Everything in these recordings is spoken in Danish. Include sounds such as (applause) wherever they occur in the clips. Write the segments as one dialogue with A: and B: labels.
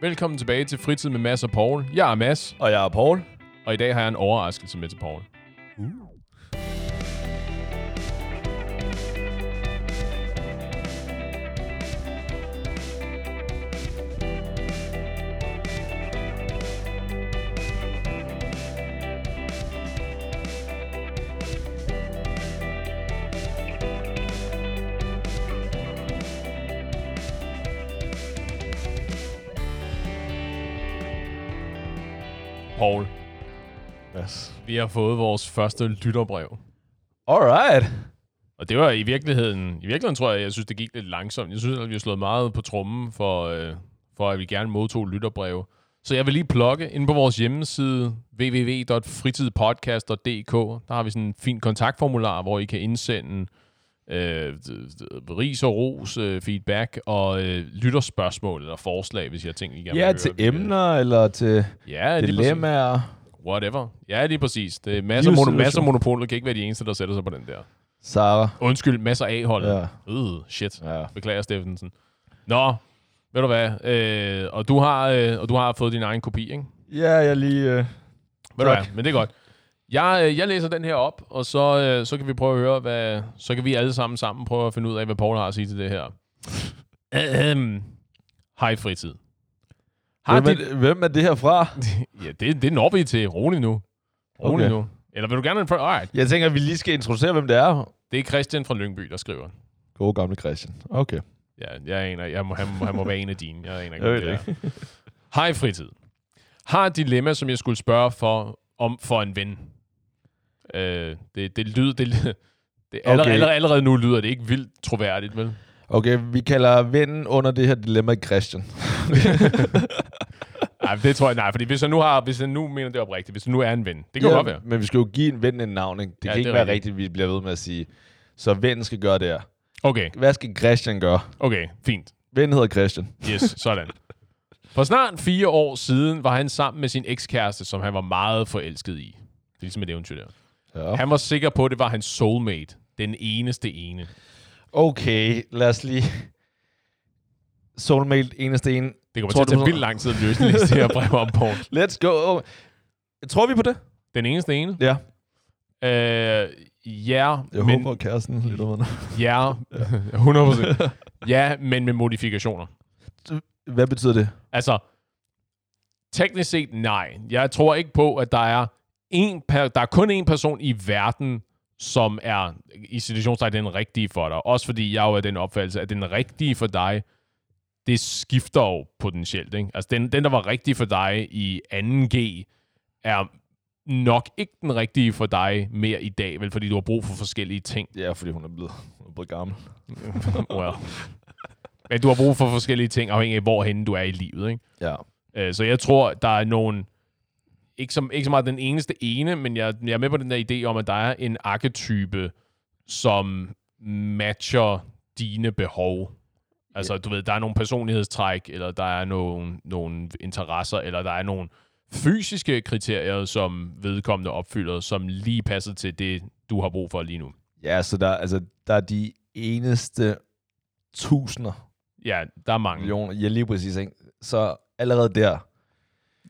A: Velkommen tilbage til Fritid med Mads og Paul. Jeg er Mads,
B: Og jeg er Paul.
A: og i dag har jeg en overraskelse med til Paul. Paul, har fået vores første lytterbrev.
B: Alright.
A: Og det var i virkeligheden, i virkeligheden tror jeg, jeg synes, det gik lidt langsomt. Jeg synes, at vi har slået meget på trummen for, øh, for at vi gerne modtog lytterbreve. Så jeg vil lige plukke ind på vores hjemmeside www.fritidpodcast.dk. Der har vi sådan en fin kontaktformular, hvor I kan indsende øh, ris og ros, øh, feedback og øh, lytterspørgsmål eller forslag, hvis I har ting, I gerne
B: Ja,
A: vil
B: til
A: høre.
B: Emner eller til
A: Ja,
B: dilemmaer.
A: Whatever. Ja, lige præcis. Det er masser, mono, masser monopoler kan ikke være de eneste, der sætter sig på den der.
B: Sara.
A: Undskyld, masser af holdet.
B: Ja.
A: Øh, shit.
B: ja.
A: Beklager, Steffensen. Nå, ved du hvad? Øh, og, du har, øh, og du har fået din egen kopi, ikke?
B: Ja, jeg lige... Øh...
A: Ved du hvad? Men det er godt. Jeg, øh, jeg læser den her op, og så, øh, så kan vi prøve at høre, hvad... Så kan vi alle sammen sammen prøve at finde ud af, hvad Paul har at sige til det her. Hej fritid. Har
B: Hvem,
A: dit...
B: er, hvem er det her fra? (laughs)
A: Ja, det, det når vi til. Rolig nu. Rolig
B: Okay.
A: nu. Eller vil du gerne... Alright.
B: Jeg tænker, at vi lige skal introducere, hvem det er.
A: Det er Christian fra Lyngby, der skriver.
B: God gamle Christian. Okay.
A: Ja, jeg aner, jeg må, han, må, han må være en af dine. Jeg aner ikke,
B: Jeg ved
A: det. Hej fritid. Har et dilemma, som jeg skulle spørge for, om for en ven. Øh, det, det lyder... Det, det allerede,
B: Okay.
A: allerede, allerede nu lyder det ikke vildt troværdigt, vel?
B: Okay, vi kalder vennen under det her dilemma Christian. (laughs)
A: Nej, det tror jeg nej, fordi hvis jeg nu har, hvis jeg nu mener det oprigtigt, hvis jeg nu er en ven, det kan ja, godt være.
B: Men vi skal jo give en ven en navn, ikke? Det
A: Ja,
B: ja,
A: det
B: kan ikke være
A: rigtigt.
B: rigtigt, vi bliver ved med at sige. Så vennen skal gøre det her.
A: Okay,
B: Hvad skal Christian gøre?
A: okay, fint.
B: Vennen hedder Christian.
A: Yes, sådan. For snart fire år siden var han sammen med sin ekskæreste, som han var meget forelsket i. Det er ligesom et eventyr der.
B: Ja.
A: Han var sikker på, at det var hans soulmate. Den eneste ene.
B: Okay, lad os lige... Soulmate, eneste en.
A: Det kommer
B: Tror
A: til at
B: du
A: tage vildt lang tid at løse det her brev om, Paul. (laughs)
B: Let's go. Tror vi på det?
A: Den eneste ene?
B: Ja.
A: Øh, ja,
B: Jeg
A: men,
B: håber, kæresten lidt under. (laughs)
A: ja, (laughs) 100%. Ja, men med modifikationer.
B: Hvad betyder det?
A: Altså, teknisk set nej. Jeg tror ikke på, at der er en per, der er kun én person i verden, som er i situationstegn den rigtige for dig. Også fordi jeg jo er den opfattelse, at den rigtige for dig, det skifter jo potentielt. Ikke? Altså den, den, der var rigtig for dig i 2G, er nok ikke den rigtige for dig mere i dag, vel fordi du har brug for forskellige ting.
B: Ja, fordi hun er blevet, hun er blevet gammel. (laughs)
A: well. Men du har brug for forskellige ting, afhængig af, hvorhen du er i livet. Ikke?
B: Ja.
A: Øh, Så jeg tror, der er nogen... Ikke, som, ikke så meget den eneste ene, men jeg, jeg er med på den der idé om, at der er en arketype, som matcher dine behov. Altså, du ved, der er nogle personlighedstræk, eller der er nogle, nogle interesser, eller der er nogle fysiske kriterier, som vedkommende opfylder, som lige passer til det, du har brug for lige nu.
B: Ja, så der, altså, der er de eneste tusinder
A: Ja, der er mange.
B: millioner. Ja, lige præcis. Ikke? Så allerede der.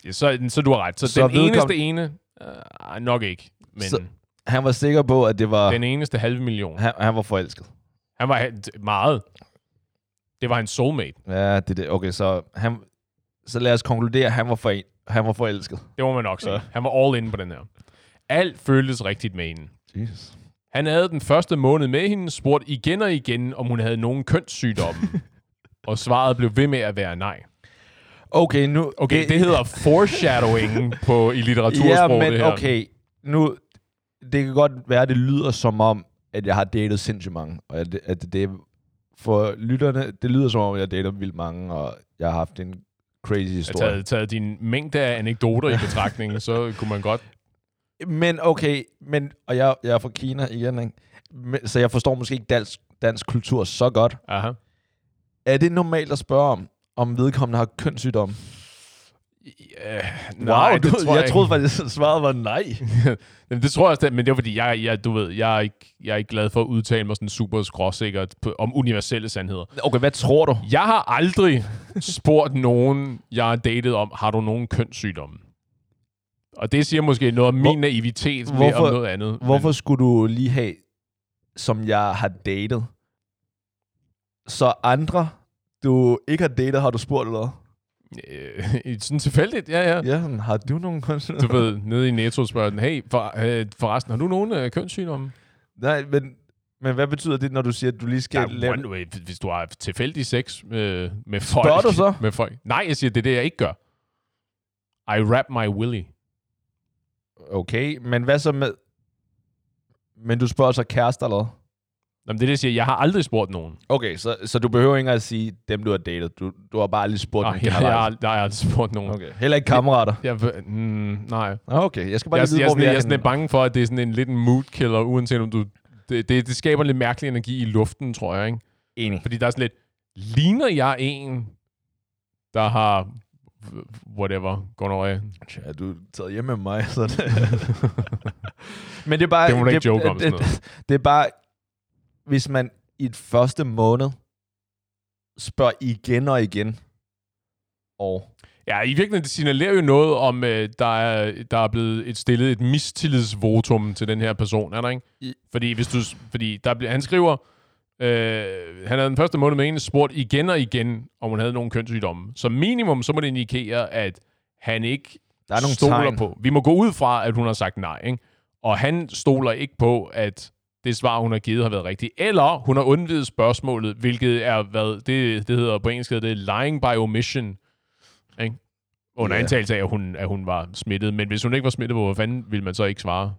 A: Ja, Så, så du har ret. Så, så den eneste ene, øh, nok ikke, men
B: Så- Han var sikker på, at det var...
A: den eneste halve million.
B: Han, han var forelsket.
A: Han var meget. Det var hans soulmate.
B: Ja, det er det. Okay, så, han, så lad os konkludere, at han var, for, han var forelsket.
A: Det må man nok sige.
B: Ja.
A: Han var all in på den her. Alt føltes rigtigt med hende.
B: Jesus.
A: Han havde den første måned med hende spurgt igen og igen, om hun havde nogen kønssygdomme. (laughs) og svaret blev ved med at være nej.
B: Okay, nu...
A: Okay, det hedder foreshadowing (laughs) på, i litteratursprog,
B: Ja, men
A: det her.
B: okay. Nu, det kan godt være, at det lyder som om, at jeg har datet sindssygt mange. Og at, det- at det, for lytterne, det lyder som om, jeg dater vildt mange, og jeg har haft en crazy
A: Jeg
B: historie.
A: taget, taget din mængde af anekdoter i (laughs) betragtning, så kunne man godt...
B: Men okay, men, og jeg, jeg er fra Kina igen, ikke? Men, så jeg forstår måske ikke dansk, dansk kultur så godt.
A: Aha.
B: Er det normalt at spørge om, om vedkommende har kønssygdom?
A: Ja,
B: Wow,
A: det
B: du,
A: tror
B: jeg,
A: ikke.
B: troede faktisk, at svaret var nej. (laughs)
A: Jamen, det tror jeg også, men det var fordi, jeg, jeg, du ved, jeg er, ikke, jeg er ikke glad for at udtale mig sådan super skråsikkert på, om universelle sandheder.
B: Okay, hvad tror du?
A: Jeg har aldrig spurgt nogen, jeg har datet om, har du nogen kønssygdomme? Og det siger måske noget om
B: Hvor-
A: min naivitet mere
B: hvorfor-
A: om noget andet.
B: Hvorfor skulle du lige have, som jeg har datet, så andre, du ikke har datet, har du spurgt eller?
A: Men, øh, (laughs) sådan tilfældigt, ja, ja.
B: Ja, har du nogen konsulter? (laughs)
A: Du ved, nede i Netto spørger den, hey, for, øh, forresten, har du nogen øh, kønssygdomme?
B: Nej, men, men hvad betyder det, når du siger, at du lige skal
A: Ja,
B: lave...
A: way, hvis du har tilfældig sex med, med folk.
B: Spørger du så? (laughs)
A: Med folk. Nej, jeg siger, det er det, jeg ikke gør. I wrap my willy.
B: Okay, men hvad så med... Men du spørger så kærester eller?
A: Jamen, det er det, jeg siger. Jeg har aldrig spurgt nogen.
B: Okay, så, så du behøver ikke engang at sige dem, du har datet. Du, du har bare lige spurgt
A: Nej, jeg, jeg, har, nej, jeg har aldrig spurgt nogen.
B: Okay, heller ikke kammerater.
A: Jeg, ved- mm, nej.
B: Okay, jeg skal bare
A: Jeg,
B: lige
A: jeg,
B: vide,
A: jeg,
B: hvor vi
A: jeg,
B: er
A: jeg er sådan lidt bange for, at det er sådan en lidt en mood killer, uanset om du... Det, det, det skaber lidt mærkelig energi i luften, tror jeg, ikke?
B: Enig.
A: Fordi der er sådan lidt... Ligner jeg en, der har... Whatever, gonorrhea?
B: Ja, du er taget hjem med mig, så det... (laughs) Men det er bare...
A: Det må du ikke joke om,
B: det,
A: sådan
B: det, det er bare... Hvis man i et første måned spørger igen og igen, og...
A: Ja, i virkeligheden, det signalerer jo noget om, øh, der, er, der er blevet et stillet et mistillidsvotum til den her person, er der ikke?
B: I-
A: Fordi, hvis du, fordi der bliver, han skriver, øh, han havde den første måned med en spurgt igen og igen, om hun havde nogle kønssygdomme. Som minimum, så må det indikere, at han ikke
B: Der er nogle
A: stoler
B: tegn.
A: på. Vi må gå ud fra, at hun har sagt nej, ikke? Og han stoler ikke på, at det svar, hun har givet, har været rigtigt. Eller hun har undvidet spørgsmålet, hvilket er, hvad det, det hedder på engelsk, det lying by omission. Ikke? Under yeah. antagelse af, at hun, at hun var smittet. Men hvis hun ikke var smittet, hvor fanden ville man så ikke svare?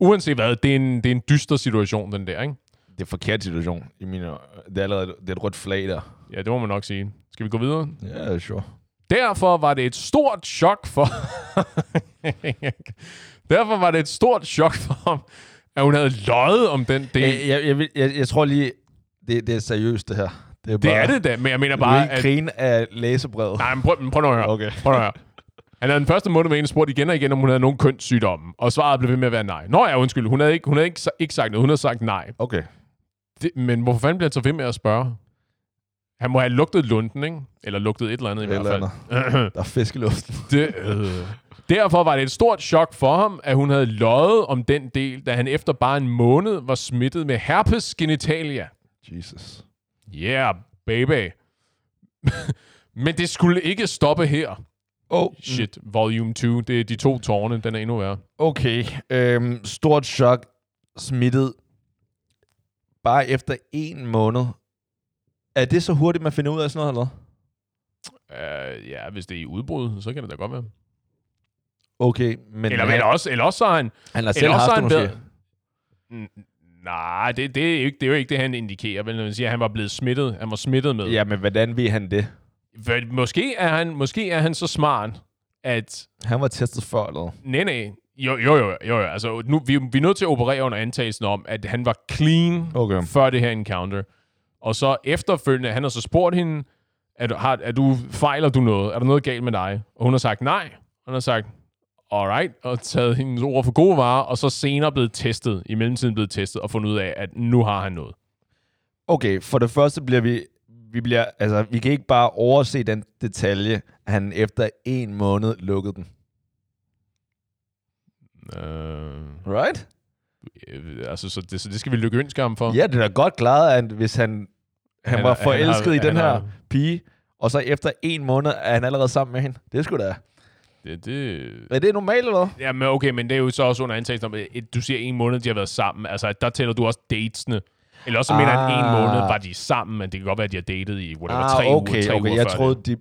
A: Uanset hvad, det er en, det er en dyster situation, den der, ikke?
B: Det er en forkert situation. I mine, det er allerede det er et rødt flag der.
A: Ja, det må man nok sige. Skal vi gå videre?
B: Ja, sure.
A: Derfor var det et stort chok for... (laughs) Derfor var det et stort chok for ham, at hun havde løjet om den del.
B: Jeg, jeg, jeg, jeg, jeg tror lige, det, det er seriøst det her. Det er,
A: det er det da, men jeg mener
B: Du
A: bare,
B: ikke
A: at...
B: grine af læsebrevet.
A: Nej, men prøv, men prøv nu at høre.
B: Okay.
A: Prøv at høre. Han havde den første måned med en spurgt igen og igen, om hun havde nogen kønssygdomme. Og svaret blev ved med at være nej. Nå ja, undskyld. Hun havde ikke, hun havde ikke, ikke sagt noget. Hun havde sagt nej.
B: Okay.
A: Det, men hvorfor fanden bliver han så ved med at spørge? Han må have lugtet lunden, ikke? Eller lugtet et eller andet i
B: Eller
A: hvert fald.
B: Der er fisk i luften. (laughs)
A: Det, øh. Derfor var det et stort chok for ham, at hun havde løjet om den del, da han efter bare en måned var smittet med herpes genitalia.
B: Jesus.
A: Yeah, baby. (laughs) Men det skulle ikke stoppe her.
B: Oh,
A: Shit, volume 2, det er de to tårne, den er endnu værre.
B: Okay. Øhm, stort chok. Smittet. Bare efter en måned. Er det så hurtigt, man finder ud af sådan noget, eller?
A: Uh, ja, hvis det er i udbrud, så kan det da godt være.
B: Okay, men...
A: Eller, eller, også, eller også så har han...
B: han har selv haft det,
A: han
B: måske.
A: Mm, Nej, det, det, er jo ikke, det er jo ikke det, han indikerer. Når man siger, at han var blevet smittet. Han var smittet med.
B: Ja, men hvordan ved han det?
A: For Måske er han, måske er han så smart, at
B: Han var testet før, eller?
A: nej, nej, jo, jo, jo, jo, jo. Altså, nu, vi, vi er nødt til at operere under antagelsen om, at han var clean
B: Okay.
A: før det her encounter. Og så efterfølgende, han har så spurgt hende, er du, har, er du, fejler du noget? Er der noget galt med dig? Og hun har sagt nej. Han har sagt, alright, og taget hendes ord for gode varer, og så senere blevet testet, i mellemtiden blevet testet, og fundet ud af, at nu har han noget.
B: Okay, for det første bliver vi... Vi, bliver, altså, vi kan ikke bare overse den detalje, at han efter en måned lukkede den.
A: Øh,
B: Right?
A: øh, altså, så det, så det skal vi lykke ønske ham for.
B: Ja, det er da godt klaret, at hvis han, han, han var forelsket
A: har-
B: i den
A: han
B: her
A: har-
B: pige, og så efter en måned er han allerede sammen med hende. Det skulle da...
A: Det, det,
B: Er det normalt, eller hvad?
A: Ja, men okay, men det er jo så også under antagelsen om, at du siger en måned, de har været sammen. Altså, der tæller du også datesne. Eller også så mener han, en
B: Ah.
A: måned var de sammen, men det kan godt være, at de har datet i whatever,
B: Ah,
A: tre
B: okay,
A: uger, tre
B: okay.
A: uger
B: Jeg
A: før
B: troede,
A: det.
B: de...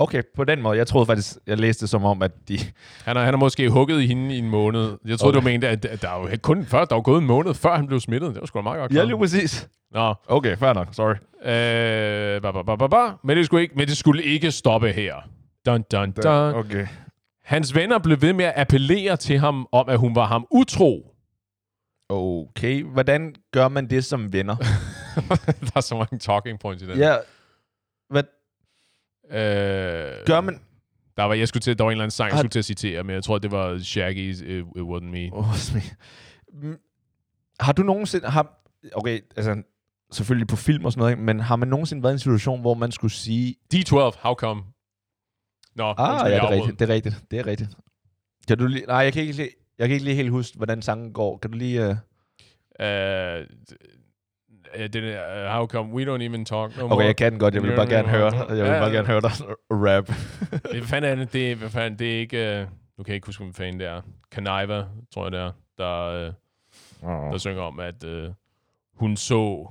B: Okay, på den måde. Jeg troede faktisk, jeg læste det som om, at de...
A: Han har, han har måske hugget i hende i en måned. Jeg troede,
B: Okay.
A: du mente, at der er jo kun før, der var gået en måned, før han blev smittet. Det var sgu da meget godt.
B: Ja, lige præcis.
A: Nå,
B: Okay, fair nok. Sorry.
A: øh, ba, ba, ba, ba, ba. Men, det skulle ikke, men det skulle ikke stoppe her. Dun, dun, dun.
B: Okay.
A: Hans venner blev ved med at appellere til ham om, at hun var ham utro.
B: Okay, hvordan gør man det som venner? (laughs)
A: der er så mange talking points i den.
B: ja, hvad
A: Øh,
B: gør man...
A: Der var, jeg skulle til, der var en eller anden sang, jeg skulle til at citere, men jeg tror, det var Shaggy's It, It Wasn't Me.
B: Oh, Mm, har du nogensinde... Har, okay, altså selvfølgelig på film og sådan noget, men har man nogensinde været i en situation, hvor man skulle sige...
A: D12, how come? Nå,
B: Ah, ja, det er rigtigt. Det er rigtigt. Det er rigtigt. Kan du lige... Nej, jeg kan ikke lige, jeg kan ikke lige helt huske, hvordan sangen går. Kan du lige... Uh...
A: Øh, øh, den er, how come we don't even talk no
B: Okay,
A: more.
B: jeg kan den godt. Jeg vil bare gerne høre. Jeg vil bare gerne høre dig rap. (laughs)
A: Hvad fanden er det? Det, hvad fanden, det er ikke... Uh, nu kan jeg ikke huske, hvad fanden det er. Kaniva, tror jeg det er, der, uh, der synger om, at uh, hun så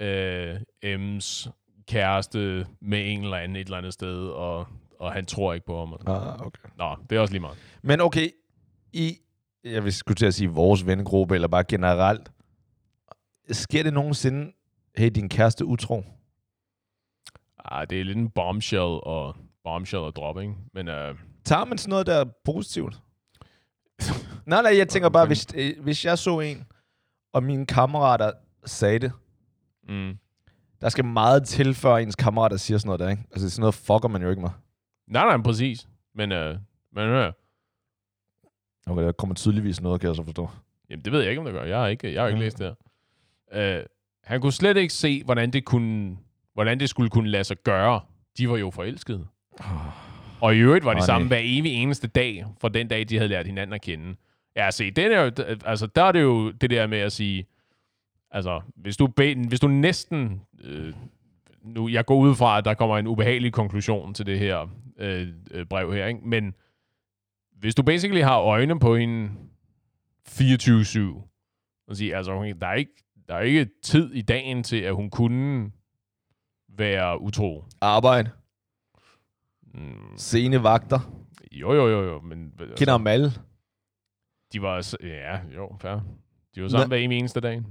A: uh, M's kæreste med en eller anden et eller andet sted, og, og han tror ikke på ham. og sådan.
B: Ah, okay.
A: Nå, det er også lige meget.
B: Men okay, i... Jeg vil skulle til at sige vores vennegruppe, eller bare generelt. Sker det nogensinde, hey, din kæreste utro?
A: Ah, det er lidt en bombshell og bombshell og drop, ikke? Men uh,
B: Tager man sådan noget der positivt? nej, nej, jeg tænker bare, hvis, øh, hvis jeg så en, og mine kammerater sagde det,
A: mm.
B: der skal meget til, før ens kammerater siger sådan noget der, ikke? Altså sådan noget fucker man jo ikke med.
A: Nej, nej, præcis. Men, uh, men uh,
B: Okay, der kommer tydeligvis noget, kan jeg så forstå.
A: Jamen, det ved jeg ikke, om det gør. Jeg har ikke, jeg har ikke
B: Ja.
A: læst det her. Uh, han kunne slet ikke se, hvordan det, kunne, hvordan det skulle kunne lade sig gøre. De var jo forelskede. Og i øvrigt var de
B: Åh,
A: sammen hver evig eneste dag, fra den dag, de havde lært hinanden at kende. Ja, se, den er jo, altså, der er det jo det der med at sige, altså, hvis du, hvis du næsten, øh, nu, jeg går ud fra, at der kommer en ubehagelig konklusion til det her øh, øh, brev her, ikke? men hvis du basically har øjne på hende 24-7, og sige, altså, der er, ikke, der er ikke tid i dagen til, at hun kunne være utro.
B: Arbejde.
A: Mm,
B: Sene vagter.
A: jo, jo, jo, jo, men altså,
B: Kender dem alle.
A: de var, ja, jo, fair. De var sammen hver eneste dag.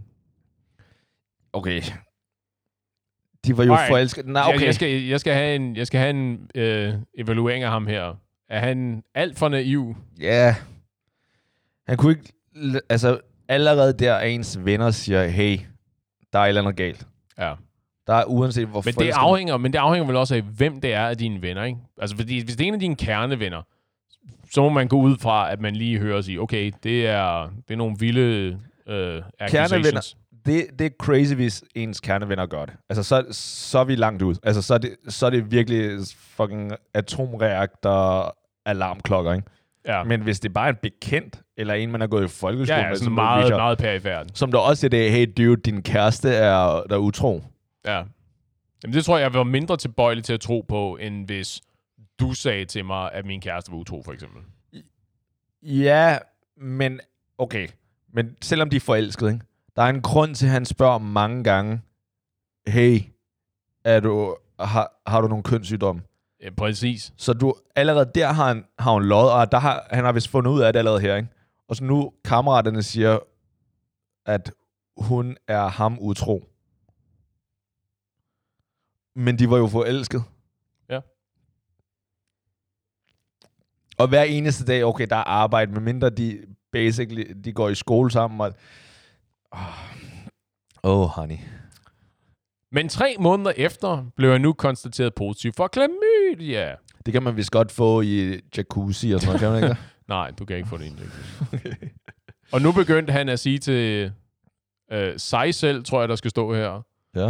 B: Okay. De var jo
A: Alright.
B: forelskede. Nej,
A: Jeg,
B: okay.
A: jeg, skal, jeg skal have en, jeg skal have en øh, evaluering af ham her. Er han alt for naiv?
B: Ja. Han kunne ikke... Altså, allerede der er ens venner siger, hey, der er et eller andet galt.
A: Ja.
B: Der er uanset hvor
A: Men det, afhænger, men det afhænger vel også af, hvem det er af dine venner, ikke? Altså, fordi hvis det er en af dine kernevenner, så må man gå ud fra, at man lige hører og sige, okay, det er, det er nogle vilde øh, accusations.
B: Det, det er crazy, hvis ens kernevenner gør det. Altså, så, så er vi langt ud. Altså, så er det, så er det virkelig fucking atomreaktor alarmklokker, ikke?
A: Ja,
B: Men hvis det bare er en bekendt, eller en, man har gået i folkeskole
A: ja, ja
B: med, som,
A: meget,
B: viser-
A: meget perifært.
B: som der også er det, hey dude, din kæreste er der er utro.
A: Ja. Jamen, det tror jeg, jeg var mindre tilbøjelig til at tro på, end hvis du sagde til mig, at min kæreste var utro, for eksempel.
B: Ja, men okay. Men selvom de er forelskede, ikke? Der er en grund til, at han spørger mange gange, hey, er du, har, har du nogle kønssygdomme?
A: Ja, præcis.
B: Så du, allerede der har han, har hun løjet, og der har, han har vist fundet ud af det allerede her, ikke? Og så nu kammeraterne siger, at hun er ham utro. Men de var jo forelsket.
A: Ja.
B: Og hver eneste dag, okay, der er arbejde, medmindre de basically, de går i skole sammen, og... Åh, oh, honey.
A: Men tre måneder efter blev jeg nu konstateret positiv for klamydia.
B: Det kan man vist godt få i jacuzzi og sådan noget, kan man ikke det? (laughs)
A: Nej, du kan ikke få det ind. (laughs) Og nu begyndte han at sige til øh, sig selv, tror jeg, der skal stå her,
B: Ja.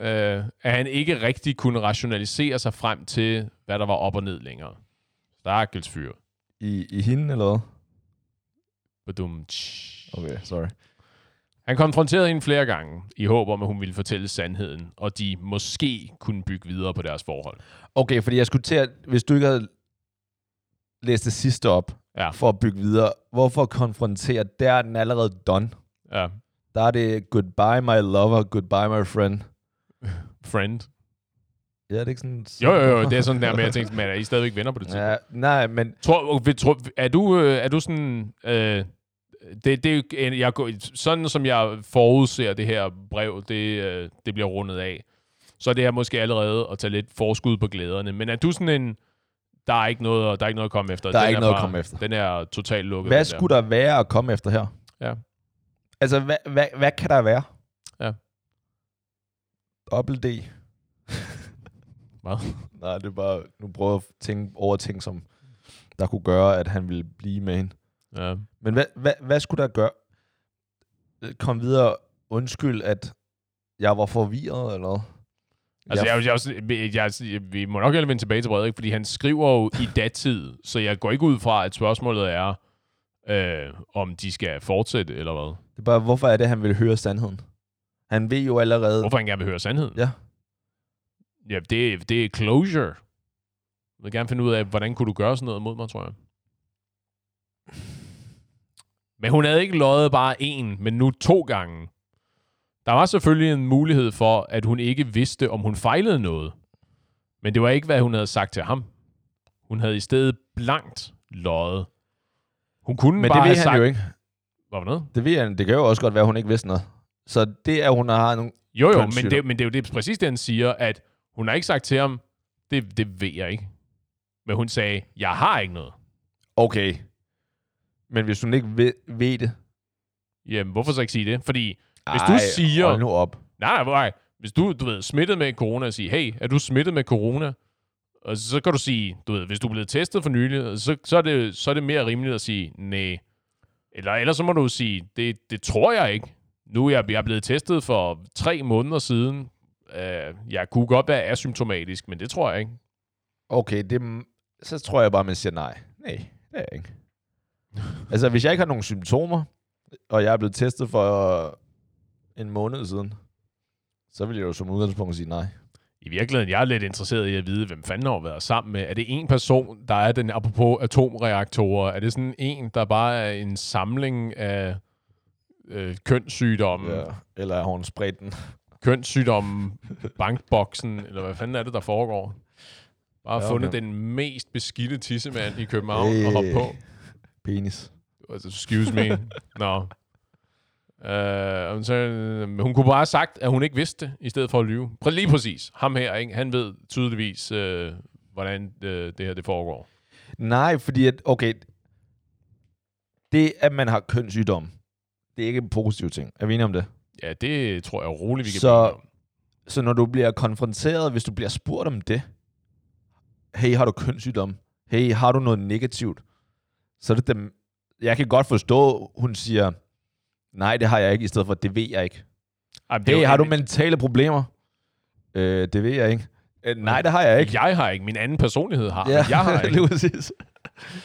A: øh, at han ikke rigtig kunne rationalisere sig frem til, hvad der var op og ned længere. Stakkels fyr.
B: I, I hende, eller hvad?
A: Badum.
B: Okay, sorry.
A: Han konfronterede hende flere gange, i håb om, at hun ville fortælle sandheden, og de måske kunne bygge videre på deres forhold.
B: Okay, fordi jeg skulle til at, hvis du ikke havde læst det sidste op,
A: Ja.
B: for at bygge videre, hvorfor konfrontere? Der er den allerede done.
A: Ja.
B: Der er det goodbye my lover, goodbye my friend.
A: Friend.
B: Ja, det er ikke sådan...
A: Jo, jo, jo, det er sådan der med, at jeg tænkte, men er I stadigvæk venner på det tidspunkt?
B: Ja, nej, men
A: Tror, tror, er, du, øh, er du sådan... Øh, det, det, er jo jeg, sådan som jeg forudser det her brev, det, øh, det bliver rundet af, så er det her måske allerede at tage lidt forskud på glæderne. Men er du sådan en... Der er ikke noget, der er ikke noget at komme efter.
B: Der er
A: Den
B: ikke noget at
A: bare-
B: komme efter.
A: Den er totalt lukket.
B: hvad
A: den der.
B: skulle der være at komme efter her?
A: Ja.
B: Altså, hvad, hvad, hvad kan der være?
A: Ja.
B: Dobbelt D.
A: Hvad?
B: Nej, det er bare, nu prøver jeg at tænke over ting, som der kunne gøre, at han ville blive med hende.
A: Ja.
B: Men hvad, hvad, hvad skulle der gøre? Kom videre. Undskyld, at jeg var forvirret, eller hvad?
A: Altså, jeg, jeg, jeg, jeg, vi må nok hellere vende tilbage til brevet, ikke? fordi han skriver jo i datid, så jeg går ikke ud fra, at spørgsmålet er, øh, om de skal fortsætte, eller hvad.
B: Det er bare, hvorfor er det, han vil høre sandheden? Han ved jo allerede...
A: Hvorfor han gerne vil høre sandheden?
B: Ja.
A: Ja, det, det er closure. Jeg vil gerne finde ud af, hvordan kunne du gøre sådan noget mod mig, tror jeg. Men hun havde ikke løjet bare en, men nu to gange. Der var selvfølgelig en mulighed for, at hun ikke vidste, om hun fejlede noget. Men det var ikke, hvad hun havde sagt til ham. Hun havde i stedet blankt løjet. Hun kunne
B: Men
A: bare
B: det ved
A: have
B: han
A: sagt...
B: jo ikke.
A: Hvad var noget?
B: Det ved han. Det kan jo også godt være, at hun ikke vidste noget. Så det, at hun har nogle...
A: Jo, jo, men det, men det er jo det, præcis det, han siger, at hun har ikke sagt til ham, det, det ved jeg ikke. Men hun sagde, jeg har ikke noget.
B: Okay. Men hvis hun ikke ved, ved det...
A: Jamen, hvorfor så ikke sige det? Fordi, Hvis du siger-
B: Hold nu op.
A: nej, nej. Hvis du, du ved, smittet med corona, og sige, hey, er du smittet med corona? Og så kan du sige, du ved, hvis du er blevet testet for nylig, så, så, er, det, så er det mere rimeligt at sige, nej. Eller ellers så må du sige, det, det tror jeg ikke. Nu er jeg, jeg er blevet testet for tre måneder siden. Uh, jeg kunne godt være asymptomatisk, men det tror jeg ikke.
B: Okay, det, så tror jeg bare, man siger nej. Nej, det er jeg ikke. (laughs) altså, hvis jeg ikke har nogen symptomer, og jeg er blevet testet for en måned siden, så vil jeg jo som udgangspunkt sige nej.
A: I virkeligheden, jeg er lidt interesseret i at vide, hvem fanden har været sammen med. Er det en person, der er den, apropos atomreaktorer, er det sådan en, der bare er en samling af øh, kønssygdomme, ja.
B: Eller har hun spredt den? (laughs)
A: kønssygdomme, bankboksen, eller hvad fanden er det, der foregår? Bare
B: Ja,
A: ja, fundet
B: okay.
A: den mest beskidte tissemand i København hey. og hoppe på.
B: Penis.
A: Altså, excuse me. (laughs) Nå. Uh, så, men hun kunne bare have sagt, at hun ikke vidste det, i stedet for at lyve. Lige præcis. Ham her, ikke? han ved tydeligvis, uh, hvordan uh, det her det foregår.
B: Nej, fordi at, okay, det at man har kønssygdom, det er ikke en positiv ting. Er vi enige om det?
A: Ja, det tror jeg roligt, vi kan
B: Så-
A: om.
B: Så når du bliver konfronteret, hvis du bliver spurgt om det, hey, har du kønssygdom? Hey, har du noget negativt? Så er det dem, jeg kan godt forstå, hun siger, nej, det har jeg ikke, i stedet for, det ved jeg ikke.
A: Ej, det
B: Hey, har du mentale problemer? Øh, det ved jeg ikke. Øh, nej, det har jeg ikke.
A: Jeg har ikke. Min anden personlighed har. Ja. Jeg har (laughs) ikke.
B: præcis.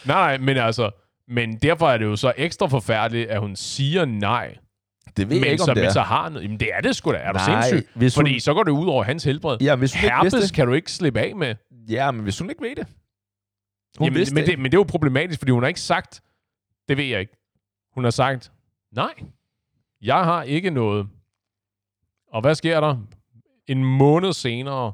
A: Nej, nej, men altså... Men derfor er det jo så ekstra forfærdeligt, at hun siger nej,
B: Det ved jeg
A: men,
B: ikke,
A: så,
B: om det
A: men
B: er.
A: så har noget. Jamen, det er det sgu da. Er du
B: Nej,
A: sindssyg?
B: hvis hun-
A: Fordi så går det ud over hans helbred.
B: Ja, hvis hun ikke vidste
A: Herpes
B: det.
A: kan du ikke slippe af med.
B: Ja, men hvis hun ikke ved det. Hun
A: Jamen,
B: vidste
A: men,
B: det.
A: men det er jo problematisk, fordi hun har ikke sagt, det ved jeg ikke. Hun har sagt, nej, jeg har ikke noget. Og hvad sker der? En måned senere,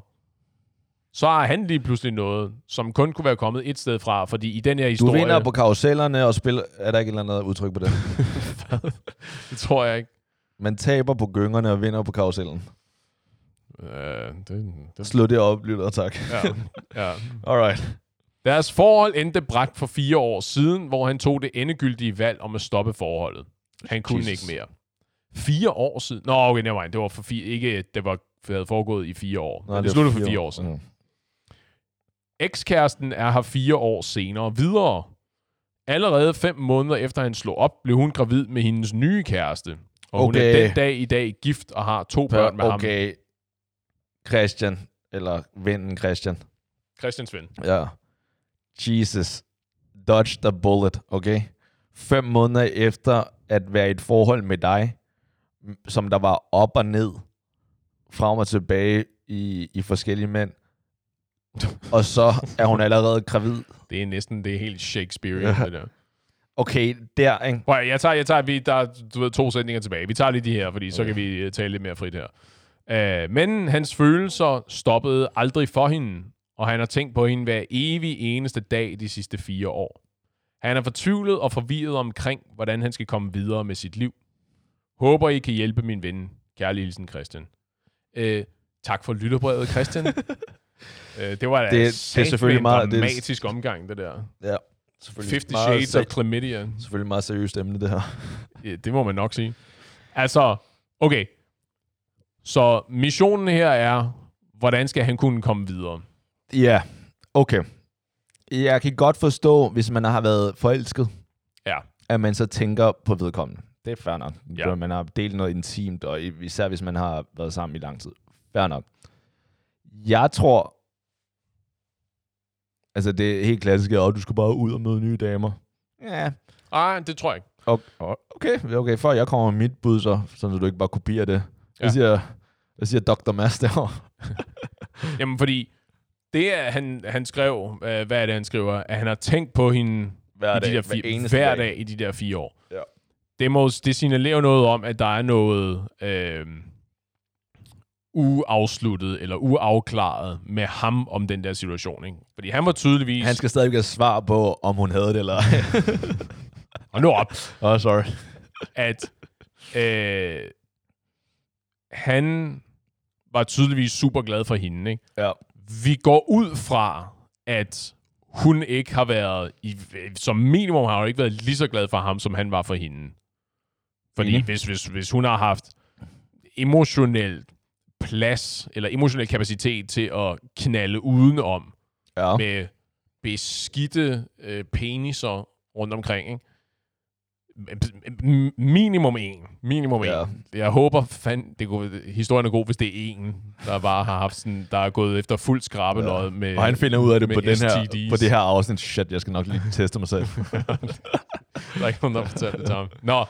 A: så har han lige pludselig noget, som kun kunne være kommet et sted fra, fordi i den her
B: Du
A: historie...
B: vinder på karusellerne og spiller... Er der ikke et eller andet udtryk på det? (laughs)
A: det tror jeg ikke.
B: Man taber på gyngerne og vinder på karusellen.
A: Uh, det, det,
B: Slå det op, lytter, tak.
A: ja, ja. (laughs)
B: Alright.
A: Deres forhold endte bræt for fire år siden, hvor han tog det endegyldige valg om at stoppe forholdet. Han kunne
B: Jesus.
A: ikke mere. Fire år siden? Nå, okay, never mind. Det var for fire, ikke, det var havde foregået i fire år. Nå, det, det sluttede for fire år siden.
B: Mm.
A: Ekskæresten er her fire år senere videre. Allerede fem måneder efter han slog op, blev hun gravid med hendes nye kæreste. Og hun er
B: Okay.
A: den dag i dag gift og har to børn med ham.
B: Okay. Christian, eller vennen Christian.
A: Christians ven.
B: Ja. Jesus. Dodge the bullet, okay? Fem måneder efter at være i et forhold med dig, som der var op og ned, frem og tilbage i, i forskellige mænd, (laughs) og så er hun allerede gravid.
A: Det er næsten det er helt Shakespeare,
B: Ja.
A: det der.
B: Okay, der, ikke?
A: Prøv, jeg tager, jeg tager, vi, der er du ved, to sætninger tilbage. Vi tager lige de her, fordi så kan vi øh, tale lidt mere frit her. Uh, men hans følelser stoppede aldrig for hende, og han har tænkt på hende hver evig eneste dag de sidste fire år. Han er fortvivlet og forvirret omkring, hvordan han skal komme videre med sit liv. Håber, I kan hjælpe min ven. Kærlig hilsen, Christian. Uh, tak for lytterbrevet, Christian. uh, (laughs) det var da
B: Det- det er selvfølgelig
A: en
B: meget- det
A: dramatisk omgang, det der.
B: Ja.
A: 50 Shades of Chlamydia.
B: Selvfølgelig meget seriøst emne, det her.
A: Ja, det må man nok sige. Altså, okay. Så missionen her er, hvordan skal han kunne komme videre?
B: Ja, okay. Jeg kan godt forstå, hvis man har været forelsket,
A: Ja.
B: at man så tænker på vedkommende. Det er fair nok.
A: Ja.
B: Man har delt noget intimt, og især hvis man har været sammen i lang tid. Fair nok. Jeg tror, altså det er helt klassisk, at du skal bare ud og møde nye damer. Ja,
A: Nej, det tror jeg ikke.
B: O- Okay, okay, før jeg kommer med mit bud, så, så du ikke bare kopierer det.
A: Ja.
B: siger, hvad siger Dr. Mads derovre?
A: Jamen, fordi det er, han, han skrev, øh, hvad er det, han skriver, at han har tænkt på hende
B: Hver
A: i de der fire, hver dag i de der fire år.
B: Ja.
A: Det, må, det signalerer noget om, at der er noget øh, uafsluttet eller uafklaret med ham om den der situation. Ikke? Fordi han var tydeligvis...
B: Han skal stadig have svar på, om hun havde det eller. (laughs)
A: Og nu op,
B: oh, sorry.
A: at øh, han var tydeligvis super glad for hende. Ikke?
B: Ja.
A: Vi går ud fra, at hun ikke har været, i, som minimum har hun ikke været lige så glad for ham, som han var for hende. Fordi
B: Enig.
A: hvis, hvis, hvis hun har haft emotionel plads, eller emotionel kapacitet til at knalde udenom
B: Ja.
A: med beskidte øh, peniser rundt omkring, ikke? Minimum en. Minimum
B: Ja.
A: en. Jeg håber, fand, det kunne, historien er god, hvis det er en, der bare har haft sådan, der er gået efter fuld skrabelod ja. med
B: Og han finder ud af det på, den her, på det her afsnit. Shit, jeg skal nok lige teste mig selv. (laughs)
A: Der er ikke nogen, der fortalt det ham. Nå.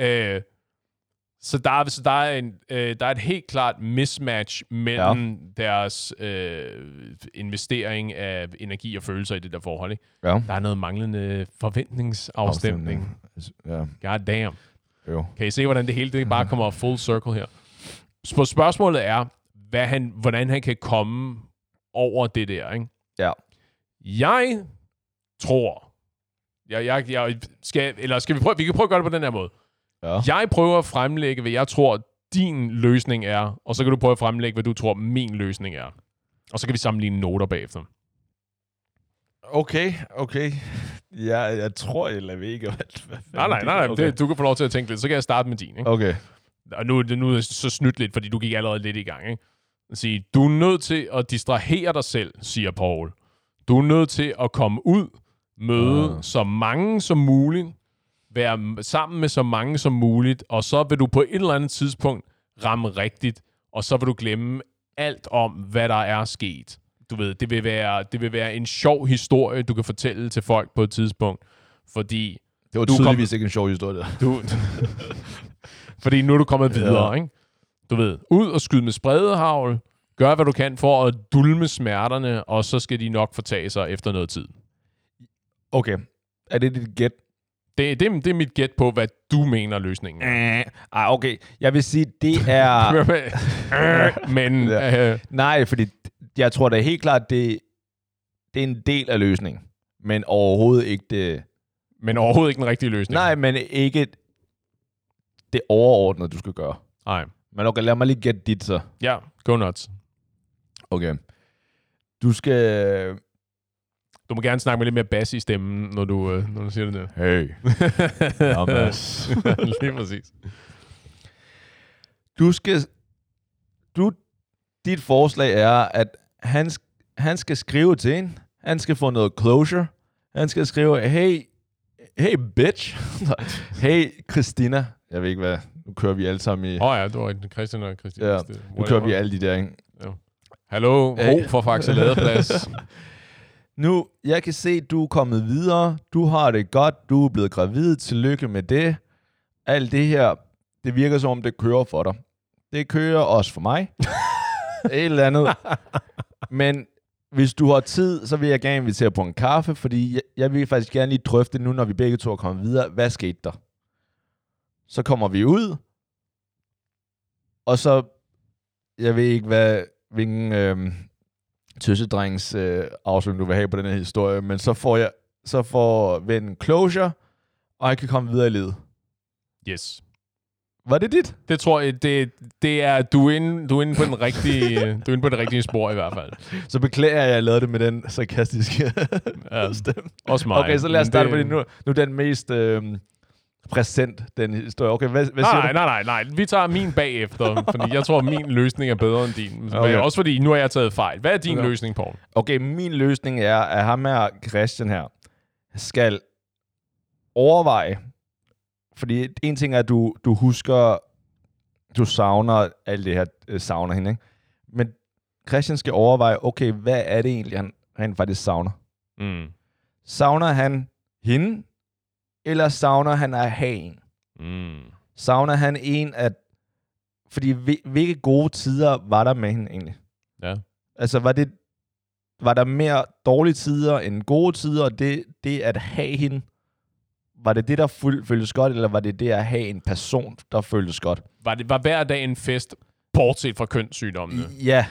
A: Øh, så der, er, så der, er en, øh, der er et helt klart mismatch mellem ja. deres øh, investering af energi og følelser i det der forhold. Ikke?
B: ja.
A: Der er noget manglende forventningsafstemning.
B: Ja,
A: God damn.
B: jo.
A: Kan I se, hvordan det hele det bare kommer full circle her? Så spørgsmålet er, hvad han, hvordan han kan komme over det der. Ikke?
B: Ja.
A: Jeg tror, jeg, jeg, jeg skal, eller skal vi prøve, vi kan prøve at gøre det på den her måde.
B: Ja.
A: Jeg prøver at fremlægge, hvad jeg tror, din løsning er, og så kan du prøve at fremlægge, hvad du tror, min løsning er. Og så kan vi sammenligne noter bagefter.
B: Okay, okay. Ja, jeg tror, jeg lader ikke. Hvad,
A: Nej, nej, nej, nej.
B: Okay.
A: Det, du kan få lov til at tænke lidt. Så kan jeg starte med din. Ikke?
B: okay.
A: Og nu, nu er det så snydt lidt, fordi du gik allerede lidt i gang. Ikke? Sige, du er nødt til at distrahere dig selv, siger Paul. Du er nødt til at komme ud, møde
B: Ah.
A: så mange som muligt, være sammen med så mange som muligt, og så vil du på et eller andet tidspunkt ramme rigtigt, og så vil du glemme alt om, hvad der er sket. Du ved, det vil være, det vil være en sjov historie, du kan fortælle til folk på et tidspunkt, fordi
B: Det var
A: Du kom-
B: ikke en sjov historie. Der.
A: du, (laughs) fordi nu er du kommet
B: Ja.
A: videre, ikke? Du ved, ud og skyde med spredehavl, gør hvad du kan for at dulme smerterne, og så skal de nok fortage sig efter noget tid.
B: Okay. Er det dit gæt?
A: Det, det, det er mit gæt på, hvad du mener løsningen er.
B: Ah, okay. Jeg vil sige, det er... (laughs) (laughs)
A: Men
B: Ja.
A: øh,
B: Nej, fordi jeg tror da helt klart, det, det er en del af løsningen. Men overhovedet ikke det...
A: men overhovedet ikke den rigtige løsning.
B: Nej, men ikke det overordnede, du skal gøre.
A: Nej.
B: Men okay, lad mig lige gætte dit så.
A: Ja, go nuts.
B: Okay. Du skal...
A: Du må gerne snakke med lidt mere bas i stemmen, når du, øh, når du siger det der.
B: Hey. Mads. (laughs)
A: Lige præcis.
B: Du skal... Du, dit forslag er, at han, han skal skrive til en. Han skal få noget closure. Han skal skrive, hey, hey bitch. (laughs) hey Christina. Jeg ved ikke hvad. Nu kører vi alle sammen i...
A: Åh oh, ja, du var Christian og Christian.
B: Ja, Nu kører vi alle de der, ikke?
A: Hallo,
B: Hey.
A: ro for Faxe Ladeplads. (laughs)
B: Nu, jeg kan se, du er kommet videre. Du har det godt. Du er blevet gravid. Tillykke med det. Alt det her, det virker som om, det kører for dig. Det kører også for mig. (laughs) Et eller andet. Men hvis du har tid, så vil jeg gerne invitere på en kaffe, fordi jeg, jeg vil faktisk gerne lige drøfte nu, når vi begge to er kommet videre. Hvad skete der? Så kommer vi ud, og så, jeg ved ikke, hvad, hvilken øhm, tøsedrengs øh, afslutning, du vil have på den her historie, men så får jeg, så får vennen closure, og jeg kan komme videre i livet.
A: yes.
B: Var det dit?
A: Det tror jeg, det, det er, du er, inde, du er inde på den rigtige, (laughs) du er inde på det rigtige spor i hvert fald.
B: Så beklager jeg, at jeg lavede det med den sarkastiske
A: Ja. (laughs)
B: stemme.
A: Også mig.
B: Okay, så lad os starte
A: det-
B: på det nu. Nu er den mest øh, præsent, den historie. Okay, hvad, hvad
A: Nej, nej, nej, nej, nej. Vi tager min bagefter, (laughs) fordi jeg tror, min løsning er bedre end din.
B: Okay.
A: Okay. Også fordi, nu har jeg taget fejl. Hvad er din
B: okay.
A: løsning, Paul?
B: Okay, min løsning er, at ham her, Christian her, skal overveje, fordi en ting er, at du, du husker, du savner alt det her, øh, savner hende, ikke? Men Christian skal overveje, okay, hvad er det egentlig, han rent faktisk savner?
A: Mm.
B: Savner han hende, eller savner han at have en?
A: Mm.
B: Savner han en, at... Fordi hvil- hvilke gode tider var der med hende egentlig?
A: Ja.
B: Altså, var det var der mere dårlige tider end gode tider, og det, det at have hende, var det det, der føltes godt, eller var det det at have en person, der føltes godt?
A: Var, det, var hver dag en fest, bortset fra kønssygdommene?
B: Ja.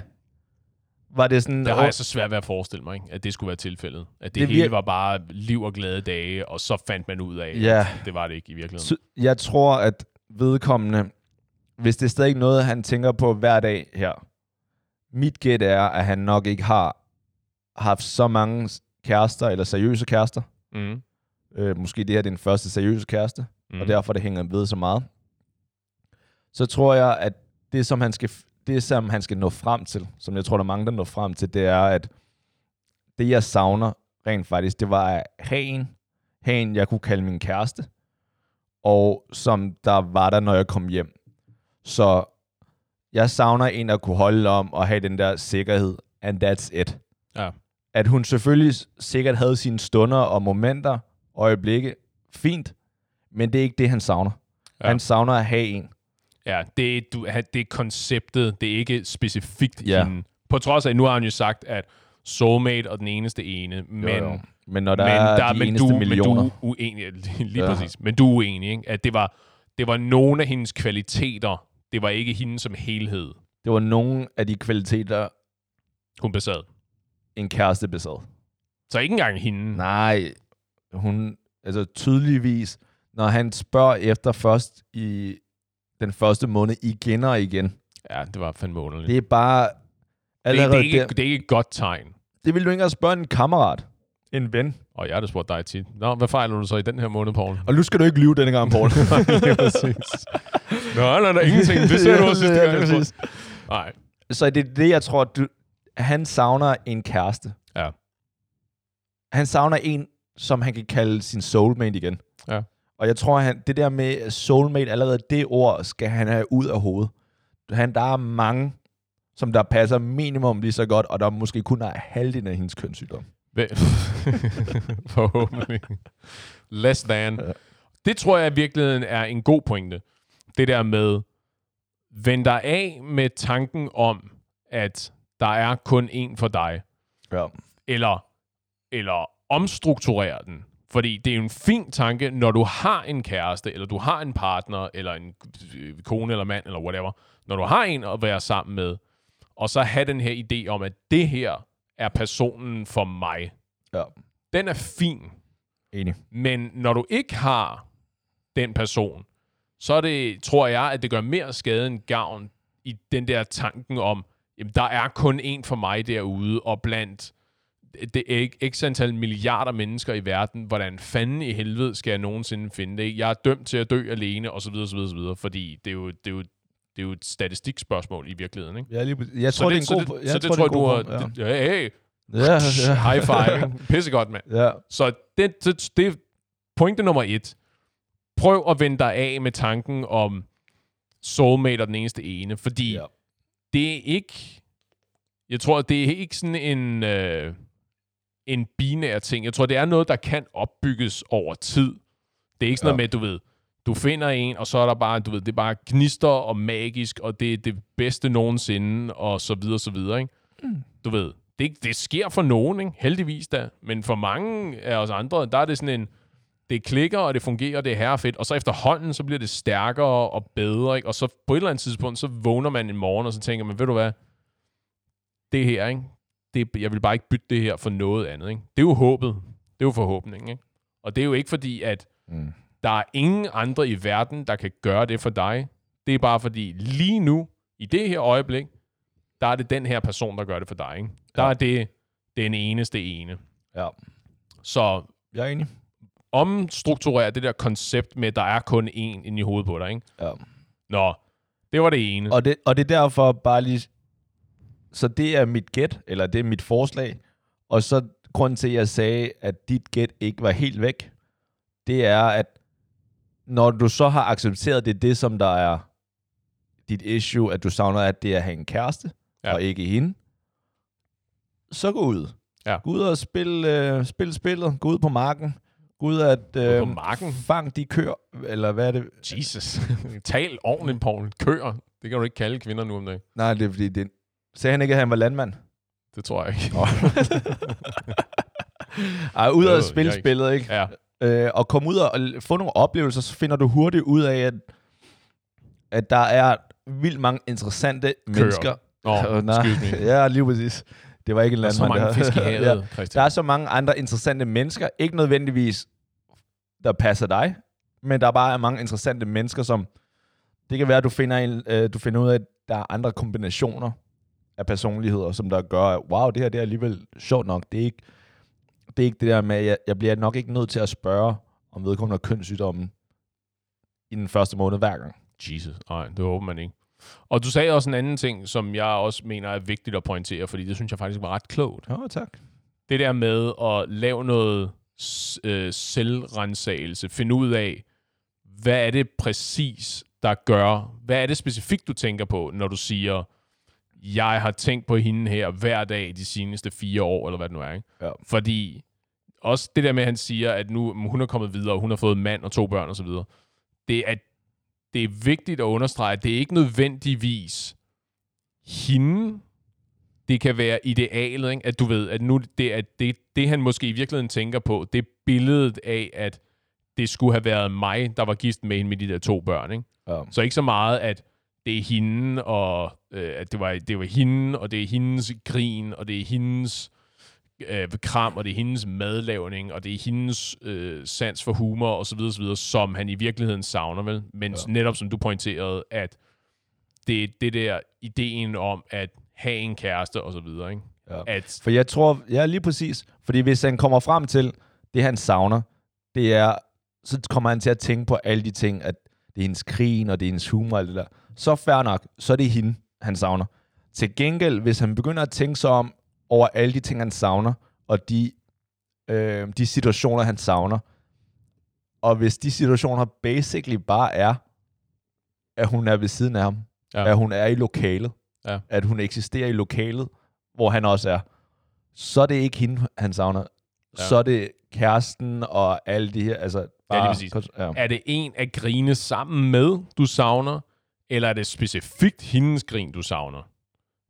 B: Var det sådan...
A: Det har jeg så svært ved at forestille mig, ikke? at det skulle være tilfældet. At det,
B: Det
A: det hele
B: vir-
A: var bare liv og glade dage, og så fandt man ud af,
B: Ja.
A: at det var det ikke i virkeligheden.
B: Så jeg tror, at vedkommende, hvis det er stadig noget, han tænker på hver dag her, mit gæt er, at han nok ikke har haft så mange kærester, eller seriøse kærester.
A: Mm.
B: Øh, måske det her er den første seriøse kæreste, mm. og derfor det hænger ved så meget. Så tror jeg, at det, som han skal, det, som han skal nå frem til, som jeg tror, der er mange, der når frem til, det er, at det, jeg savner rent faktisk, det var at have en, have en, jeg kunne kalde min kæreste, og som der var der, når jeg kom hjem. Så jeg savner en, der kunne holde om og have den der sikkerhed, and that's it.
A: Ja.
B: At hun selvfølgelig sikkert havde sine stunder og momenter, øjeblikke, fint, men det er ikke det, han savner. Ja. Han savner at have en.
A: Ja, det er, du, det er konceptet, det er ikke specifikt
B: Ja.
A: hende. På trods af, nu har han jo sagt, at soulmate og den eneste ene, men,
B: jo, jo. men når der
A: men,
B: er
A: der,
B: de
A: men,
B: eneste
A: du,
B: millioner,
A: men du er uenig, lige
B: ja.
A: præcis, men du er uenig, ikke? at det var, det var nogle af hendes kvaliteter, det var ikke hende som helhed,
B: det var nogle af de kvaliteter,
A: hun besad.
B: en kæreste besad.
A: Så ikke engang hende.
B: Nej, hun, altså tydeligvis, når han spørger efter først i den første måned igen og igen,
A: Ja, det var fandme underligt.
B: det er bare
A: Det, det,
B: allerede
A: det, er ikke,
B: der,
A: det er ikke et godt tegn.
B: det vil du ikke engang spørge en kammerat, en ven.
A: Og jeg har da spurgt dig tit. Nå, hvad fejler du så i den her måned, Paul?
B: Og nu skal du ikke lyve denne gang, Paul. (laughs)
A: ja. (laughs) Nå, nej, nej, ingenting. Det sagde du også sidste
B: Ja,
A: gang. spurgte. Nej.
B: Så det er det, jeg tror, du, han savner en kæreste.
A: Ja.
B: Han savner en, som han kan kalde sin soulmate igen.
A: Ja.
B: Og jeg tror, han, det der med soulmate, allerede det ord, skal han have ud af hovedet. Han, der er mange, som der passer minimum lige så godt, og der måske kun er halvdelen af hendes kønssygdom. (laughs)
A: Forhåbentlig. Less than. Det tror jeg i virkeligheden er en god pointe. Det der med, vend dig af med tanken om, at der er kun én for dig.
B: Ja.
A: Eller, eller omstrukturere den. Fordi det er en fin tanke, når du har en kæreste, eller du har en partner, eller en øh, kone eller mand, eller whatever. Når du har en at være sammen med, og så have den her idé om, at det her er personen for mig.
B: Ja.
A: Den er fin.
B: Enig.
A: Men når du ikke har den person, så er det, tror jeg, at det gør mere skade end gavn i den der tanken om, jamen, der er kun en for mig derude, og blandt det er ikke x antal milliarder mennesker i verden, hvordan fanden i helvede skal jeg nogensinde finde det? Jeg er dømt til at dø alene, og så videre, så videre, så videre, fordi det er jo, det er jo, det er jo et statistikspørgsmål i virkeligheden, ikke?
B: Ja, lige, jeg tror,
A: så
B: det,
A: så
B: er en god...
A: det, så det tror jeg, du har...
B: Ja.
A: Ja. Hey,
B: Ja, ja.
A: high five. (laughs) Pissegodt, mand.
B: ja.
A: Så det, det, det er pointe nummer et. Prøv at vende dig af med tanken om soulmate og den eneste ene, fordi
B: ja.
A: det er ikke... Jeg tror, det er ikke sådan en, øh, en binær ting. Jeg tror, det er noget, der kan opbygges over tid. Det er ikke sådan
B: Ja.
A: noget med, du ved, du finder en, og så er der bare, du ved, det er bare gnister og magisk, og det er det bedste nogensinde, og så videre, så videre, ikke?
B: Mm.
A: Du ved, det, det sker for nogen, ikke? heldigvis da, men for mange af os andre, der er det sådan en, det klikker, og det fungerer, og det er herrefedt, og så efterhånden, så bliver det stærkere og bedre, ikke? og så på et eller andet tidspunkt, så vågner man en morgen, og så tænker man, ved du hvad, det her, ikke? Det, jeg vil bare ikke bytte det her for noget andet. Ikke? Det er jo håbet. Det er jo forhåbningen. Ikke? Og det er jo ikke fordi, at
B: Mm.
A: der er ingen andre i verden, der kan gøre det for dig. Det er bare fordi, lige nu, i det her øjeblik, der er det den her person, der gør det for dig. Ikke? Der
B: Ja.
A: er det den eneste ene.
B: ja.
A: Så,
B: Jeg er enig.
A: omstrukturere det der koncept med, at der er kun én inde i hovedet på dig, ikke?
B: Ja.
A: Nå, det var det ene.
B: Og det, og det er derfor bare lige... Så det er mit gæt, eller det er mit forslag. Og så grunden til, at jeg sagde, at dit gæt ikke var helt væk, det er, at når du så har accepteret det, er det som der er dit issue, at du savner, at det er at have en kæreste,
A: ja.
B: og ikke hende, så gå ud.
A: Ja.
B: Gå ud og spil, øh, spil spillet. Gå ud på marken. Gå ud at øh,
A: på marken?
B: fang de køer, eller hvad er det?
A: Jesus. (laughs) Tal ordentligt, Paul. Køer. Det kan du ikke kalde kvinder nu om dagen.
B: Nej, det er fordi, det, sagde han ikke, at han var landmand?
A: Det tror jeg ikke. (laughs)
B: Ej, ud
A: Øh,
B: og spille
A: yikes.
B: spillet, ikke?
A: Ja.
B: Øh, og komme ud og få nogle oplevelser, så finder du hurtigt ud af, at, at der er vildt mange interessante mennesker.
A: Nå, (laughs)
B: Åh, nej.
A: excuse me. (laughs)
B: Ja, lige præcis. Det var ikke en
A: Der er så
B: landmand.
A: mange i havet,
B: ja.
A: Christian.
B: Der er så mange andre interessante mennesker. Ikke nødvendigvis, der passer dig, men der er bare mange interessante mennesker, som... Det kan være, at du finder, en, øh, du finder ud af, at der er andre kombinationer af personligheder, som der gør, at wow, det her det er alligevel sjovt nok. Det er ikke det, er ikke det der med, at jeg, jeg bliver nok ikke nødt til at spørge, om vedkommende har kønssygdommen i den første måned hver gang.
A: Jesus, nej, det håber man ikke. Og du sagde også en anden ting, som jeg også mener er vigtigt at pointere, fordi det synes jeg faktisk var ret klogt.
B: Ja, tak.
A: Det der med at lave noget øh, selvrensagelse, finde ud af, hvad er det præcis, der gør, hvad er det specifikt, du tænker på, når du siger, jeg har tænkt på hende her hver dag de seneste fire år, eller hvad det nu er, ikke?
B: Ja.
A: Fordi også det der med, at han siger, at nu hun er kommet videre, og hun har fået mand og to børn osv., det er, det er vigtigt at understrege, at det er ikke nødvendigvis hende, det kan være idealet, ikke? at du ved, at nu det, at det, det, han måske i virkeligheden tænker på, det er billedet af, at det skulle have været mig, der var gift med hende med de der to børn. Ikke?
B: Ja.
A: Så ikke så meget, at det er hende, og øh, at det var, det var hende, og det er hendes grin, og det er hendes øh, kram, og det er hendes madlavning, og det er hendes øh, sans for humor, og så videre, så videre, som han i virkeligheden savner, vel? Men ja. Netop som du pointerede, at det er det der ideen om at have en kæreste, og så videre, ikke?
B: Ja.
A: At,
B: For jeg tror, ja lige præcis, fordi hvis han kommer frem til, det han savner, det er, så kommer han til at tænke på alle de ting, at det er hendes krigen, og det er hendes humor og det der. Så fair nok, så er det hende, han savner. Til gengæld, hvis han begynder at tænke sig om over alle de ting, han savner, og de, øh, de situationer, han savner, og hvis de situationer basically bare er, at hun er ved siden af ham,
A: Ja.
B: ja. at hun er i lokalet,
A: Ja.
B: at hun eksisterer i lokalet, hvor han også er, så er det ikke hende, han savner.
A: Ja.
B: Ja. Så er det kæresten og alle de her, altså bare...
A: præcis.
B: Ja.
A: er det en at grine sammen med, du savner, eller er det specifikt hendes grin, du savner?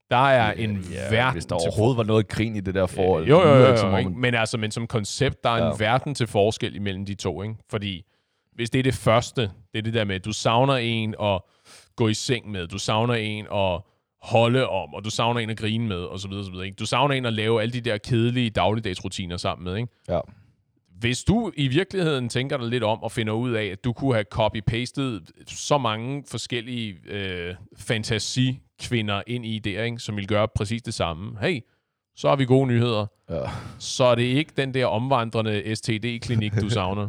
A: Der er en
B: ja,
A: verden
B: Hvis der
A: til
B: overhovedet var noget grin i det der forhold.
A: Jo, jo, jo,
B: som
A: jo
B: om
A: ikke?
B: man-
A: Men altså, men som koncept, der er ja. en verden til forskel imellem de to, ikke? Fordi hvis det er det første, det er det der med, at du savner en at gå i seng med, du savner en at holde om, og du savner en at grine med, og så videre, så videre, ikke? Du savner en at lave alle de der kedelige dagligdagsrutiner sammen med, ikke?
B: Ja.
A: Hvis du i virkeligheden tænker dig lidt om og finder ud af, at du kunne have copy-pastet så mange forskellige øh, fantasikvinder ind i det, ikke, som vil gøre præcis det samme. Hey, så har vi gode nyheder.
B: Ja.
A: Så er det ikke den der omvandrende STD-klinik, du savner.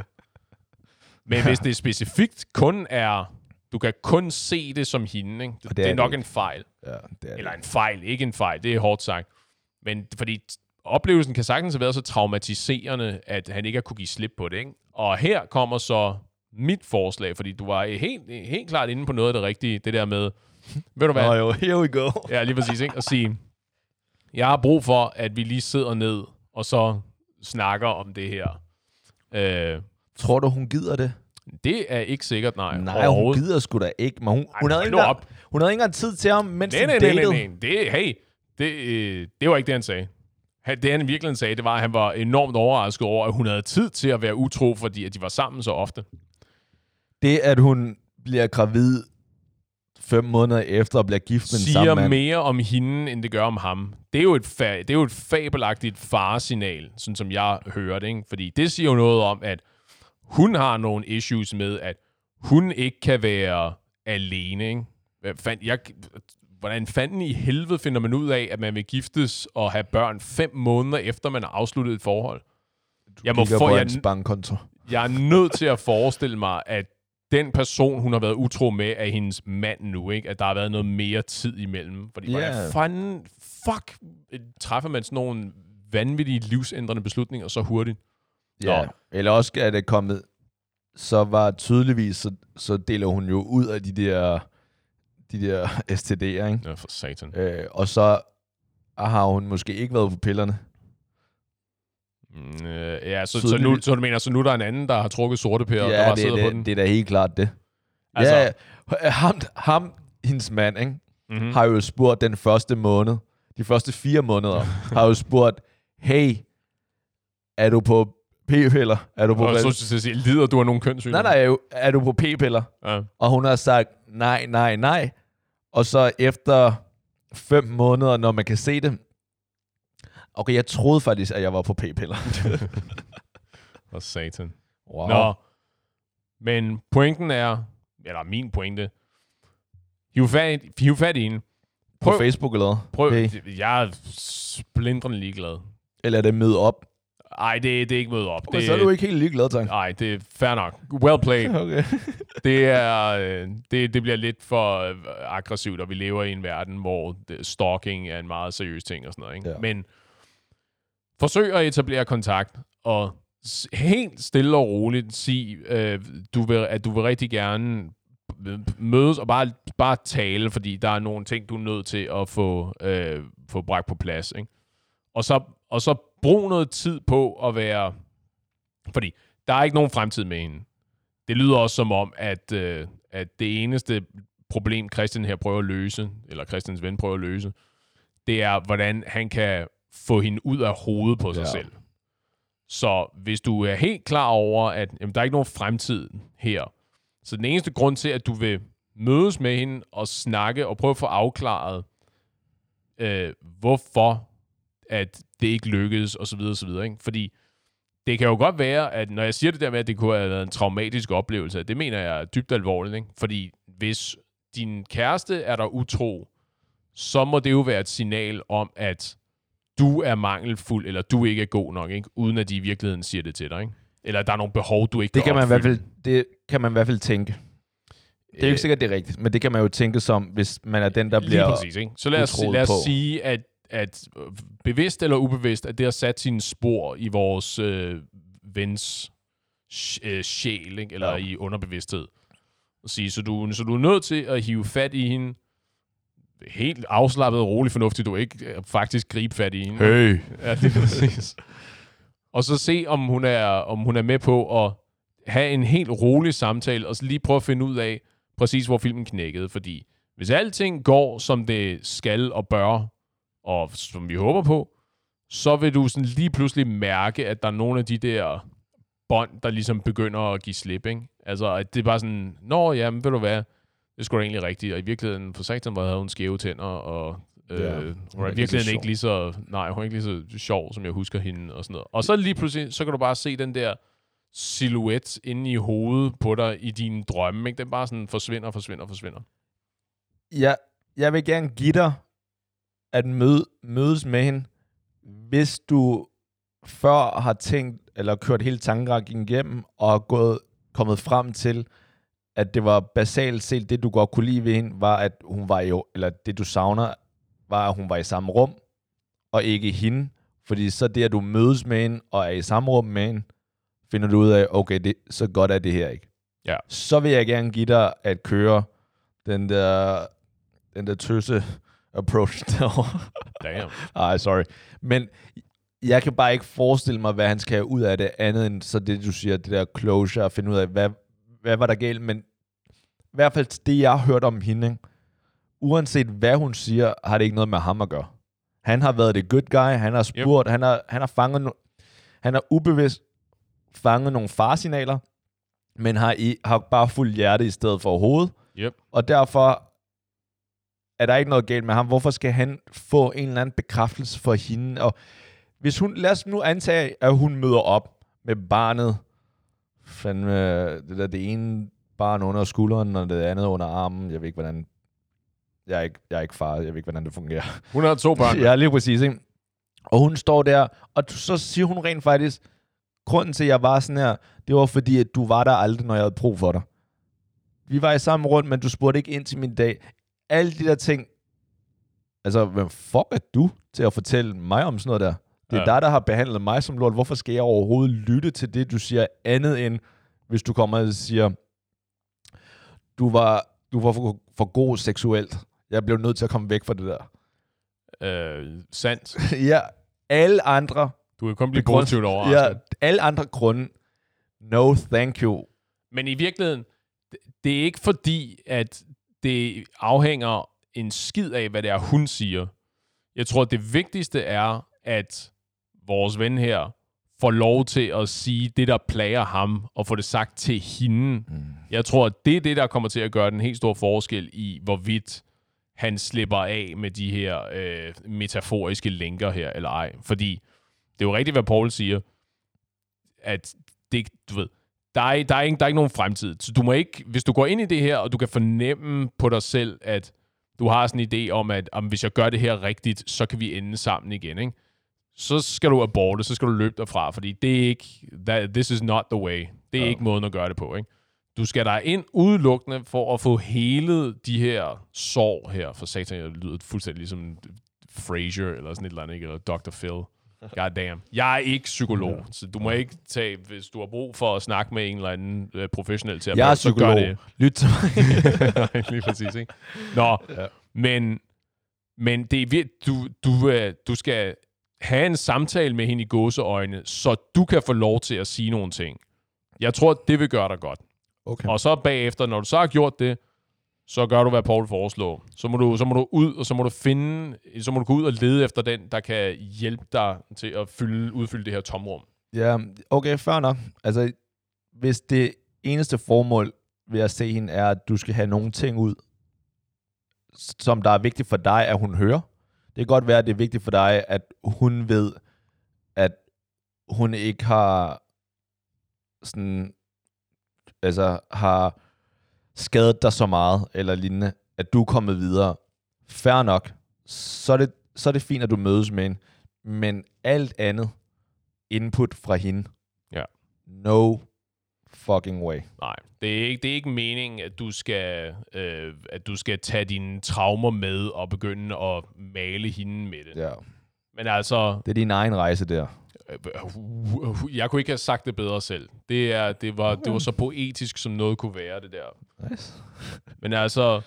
A: Men hvis det specifikt kun er... Du kan kun se det som hende, ikke? Det, det,
B: det
A: er
B: er
A: nok
B: det
A: en fejl.
B: ja, det er
A: Eller
B: det.
A: en fejl, ikke en fejl. Det er hårdt sagt. Men fordi oplevelsen kan sagtens have været så traumatiserende, at han ikke har kunne give slip på det. Ikke? Og her kommer så mit forslag, fordi du var helt, helt klart inde på noget af det rigtige. Det der med, (laughs) ved du hvad?
B: Nå jo, here we go.
A: Ja, lige præcis. Ikke? At sige, jeg har brug for, at vi lige sidder ned, og så snakker om det her. Øh,
B: Tror du, hun gider det?
A: det er ikke sikkert, nej.
B: Nej, hun gider sgu da ikke. Men hun,
A: Ej,
B: hun, havde ikke engang, hun havde ikke engang tid til ham, mens
A: Nej, nej, nej, nej, nej. Det, hey, det, øh, det var ikke det, han sagde. Han- Det, han virkelig sagde, det var, at han var enormt overrasket over, at hun havde tid til at være utro, fordi at de var sammen så ofte.
B: Det, at hun bliver gravid fem måneder efter og bliver gift med den samme
A: Siger
B: mand.
A: mere om hende, end det gør om ham. Det er jo et, fa- det er jo et fabelagtigt faresignal, sådan som jeg hører det. Ikke? Fordi det siger jo noget om, at hun har nogle issues med, at hun ikke kan være alene. Ikke? Jeg, hvordan fanden i helvede finder man ud af, at man vil giftes og have børn fem måneder efter, man har afsluttet et forhold?
B: Du
A: Jeg må få- jeg-
B: bankkonto.
A: jeg er nødt til at forestille mig, at den person, hun har været utro med, er hendes mand nu, ikke? At der har været noget mere tid imellem. Fordi yeah. Hvordan fanden, fuck, træffer man sådan nogle vanvittige livsændrende beslutninger så hurtigt?
B: Ja,
A: Nå.
B: eller også er det kommet, så var tydeligvis, så, så deler hun jo ud af de der, de der (laughs) STD'er, ikke?
A: Ja, for satan.
B: Øh, og så har hun måske ikke været på pillerne.
A: Mm, øh, ja, så, så, nu, så du mener, så nu er der en anden, der har trukket sorte pærer, der
B: ja,
A: bare
B: det,
A: sidder
B: det,
A: på den?
B: det er da helt klart det.
A: Altså-
B: ja, ham, ham, hendes mand, ikke?
A: Mm-hmm.
B: Mm. har jo spurgt den første måned, de første fire måneder, (laughs) har jo spurgt, hey, er du på p-piller? Er du på
A: Og så skal jeg sige, lider du af nogle kønssygdomme?
B: Nej, nej, er, du på p-piller?
A: Ja.
B: Og hun har sagt, nej, nej, nej. Og så efter fem måneder, når man kan se det, okay, jeg troede faktisk, at jeg var på p-piller. (laughs)
A: For satan.
B: Wow.
A: Nå, men pointen er, eller min pointe, hiv fat, hiv fat i hende.
B: På Facebook eller
A: prøv,
B: Hey.
A: jeg er splindrende ligeglad.
B: Eller er det møde op?
A: Ej, det, det er ikke mødt op.
B: Okay,
A: det,
B: så er du ikke helt ligeglad, tak.
A: Nej, det er fair nok. Well played. (laughs)
B: Okay.
A: det, er, øh, det, det bliver lidt for øh, aggressivt, og vi lever i en verden, hvor stalking er en meget seriøs ting og sådan noget. Ikke?
B: Ja.
A: Men forsøg at etablere kontakt, og helt stille og roligt sige, øh, du vil, at du vil rigtig gerne mødes og bare, bare tale, fordi der er nogle ting, du er nødt til at få, øh, få bragt på plads. Ikke? Og, så, og så brug noget tid på at være... Fordi der er ikke nogen fremtid med hende. Det lyder også som om, at, øh, at det eneste problem, Christian her prøver at løse, eller Christians ven prøver at løse, det er, hvordan han kan få hende ud af hovedet på sig
B: Ja.
A: selv. Så hvis du er helt klar over, at jamen, der er ikke nogen fremtid her, så den eneste grund til, at du vil mødes med hende og snakke og prøve at få afklaret, øh, hvorfor at det ikke lykkedes, og så videre, og så videre. Ikke? Fordi det kan jo godt være, at når jeg siger det der med, at det kunne have været en traumatisk oplevelse, det mener jeg er dybt alvorligt. Ikke? Fordi hvis din kæreste er der utro, så må det jo være et signal om, at du er mangelfuld, eller du ikke er god nok, ikke? uden at de i virkeligheden siger det til dig. Ikke? Eller at der er nogle behov, du ikke
B: Det kan, man i hvert fald, det kan man i hvert fald tænke. Det er jo
A: Øh,
B: ikke sikkert, det er rigtigt, men det kan man jo tænke som, hvis man er den, der
A: Lige
B: bliver...
A: præcis, ikke? Så lad os, lad os
B: på.
A: sige, at, at bevidst eller ubevidst, at det har sat sine spor i vores øh, vens øh, sjæl, ikke? eller
B: Ja.
A: i underbevidsthed. Sige, så, du, så du er nødt til at hive fat i hende, helt afslappet og roligt fornuftigt, du ikke øh, faktisk gribe fat i hende.
B: Hey.
A: Ja, det er præcis. og så se, om hun, er, om hun er med på at have en helt rolig samtale, og så lige prøve at finde ud af, præcis hvor filmen knækkede. Fordi hvis alting går, som det skal og bør, og som vi håber på, så vil du sådan lige pludselig mærke, at der er nogle af de der bånd, der ligesom begynder at give slip, ikke? Altså, at det er bare sådan, nå, jamen, ved du hvad, det er da egentlig rigtigt, og i virkeligheden, for satan, var havde hun skæve tænder, og øh,
B: Ja,
A: ja,
B: hun
A: er
B: er
A: i
B: ikke lige så
A: virkeligheden ikke lige så, nej, hun er ikke lige så sjov, som jeg husker hende, og sådan noget. Og så lige pludselig, så kan du bare se den der silhuet inde i hovedet på dig i dine drømme, ikke? Den bare sådan forsvinder, forsvinder, forsvinder.
B: Jeg, jeg vil gerne give dig at møde, mødes med hende, hvis du før har tænkt, eller kørt hele tankerækken igennem, og gået, kommet frem til, at det var basalt set, det du godt kunne lide ved hende, var, at hun var jo, eller det du savner, var, at hun var i samme rum, og ikke hende. Fordi så det, at du mødes med hende, og er i samme rum med hende, finder du ud af, okay, det, så godt er det her ikke.
A: Ja.
B: Så vil jeg gerne give dig at køre den der, den der tøse approach (laughs) derovre.
A: Damn.
B: Ej, sorry. Men jeg kan bare ikke forestille mig, hvad han skal have ud af det, andet end så det, du siger, det der closure, at finde ud af, hvad, hvad var der galt, men i hvert fald det, jeg har hørt om hende, uanset hvad hun siger, har det ikke noget med ham at gøre. Han har været det good guy, han har spurgt, yep. han, har, han har fanget, no- han har ubevidst fanget nogle farsignaler, men har, i, har bare fuldt hjerte i stedet for hovedet,
A: Yep.
B: og derfor er der ikke noget galt med ham. Hvorfor skal han få en eller anden bekræftelse for hende? Og hvis hun, lad os nu antage, at hun møder op med barnet, fandme, det der det ene barn under skulderen, og det andet under armen. Jeg ved ikke, hvordan... Jeg er ikke, jeg er ikke far, jeg ved ikke, hvordan det fungerer.
A: Hun har to børn. (laughs)
B: Ja, lige præcis, ikke? Og hun står der, og så siger hun rent faktisk, grunden til, at jeg var sådan her, det var fordi, at du var der aldrig, når jeg havde brug for dig. Vi var i samme rundt, men du spurgte ikke ind til min dag. Alle de der ting. Altså, hvem fuck er du til at fortælle mig om sådan noget der? Det er
A: Ja.
B: dig, der har behandlet mig som lort. Hvorfor skal jeg overhovedet lytte til det, du siger, andet end, hvis du kommer og siger, du var, du var for, for god seksuelt. Jeg blev nødt til at komme væk fra det der.
A: Øh, sandt. (laughs)
B: ja, alle andre
A: Du kan kun blive positivt overrasket.
B: Ja, alle andre grunde. No, thank you.
A: Men i virkeligheden, det er ikke fordi, at det afhænger en skid af, hvad det er, hun siger. Jeg tror, det vigtigste er, at vores ven her får lov til at sige det, der plager ham, og få det sagt til hende. Mm. Jeg tror, at det er det, der kommer til at gøre den helt store forskel i, hvorvidt han slipper af med de her øh, metaforiske linker her, eller ej. Fordi det er jo rigtigt, hvad Paul siger, at det, du ved, der er, der, er ikke, der er ikke nogen fremtid. Så du må ikke, hvis du går ind i det her, og du kan fornemme på dig selv, at du har sådan en idé om, at om, hvis jeg gør det her rigtigt, så kan vi ende sammen igen, ikke? så skal du aborte, så skal du løbe derfra, fordi det er ikke, that, this is not the way. Det er
B: Ja.
A: ikke måden at gøre det på, ikke? Du skal der ind udelukkende for at få helet de her sår her, for satan, jeg lyder fuldstændig ligesom Frasier, eller sådan et eller andet, ikke? eller Dr. Phil. (laughs) God damn. Jeg er ikke psykolog, så du må ikke tage, hvis du har brug for at snakke med en eller anden uh, professionel til at
B: Jeg er psykolog.
A: det. (laughs)
B: Lyt til mig. (laughs)
A: Lige præcis, ikke? Nå, ja.
B: Ja.
A: men, men det er vir- du, du, øh, du skal have en samtale med hende i gåseøjne, så du kan få lov til at sige nogle ting. Jeg tror, det vil gøre dig godt.
B: Okay.
A: Og så bagefter, når du så har gjort det, så gør du, hvad Paul foreslår. Så må du, så må du ud, og så må du finde, så må du gå ud og lede efter den, der kan hjælpe dig til at fylde, udfylde det her tomrum.
B: Ja, okay, fair nok. Altså, hvis det eneste formål ved at se hende er, at du skal have nogle ting ud, som der er vigtigt for dig, at hun hører. Det kan godt være, at det er vigtigt for dig, at hun ved, at hun ikke har sådan, altså har skadet dig så meget, eller lignende, at du er kommet videre. Fair nok. Så er det, så er det fint, at du mødes med hende. Men alt andet input fra hende.
A: Ja.
B: No fucking way.
A: Nej, det er ikke, det er ikke meningen, at du skal, øh, at du skal tage dine traumer med og begynde at male hende med det.
B: Ja.
A: Men altså,
B: Det er din egen rejse der.
A: Øh, jeg kunne ikke have sagt det bedre selv. Det, er, det, var, det var så poetisk, som noget kunne være, det der.
B: Nice.
A: Men altså,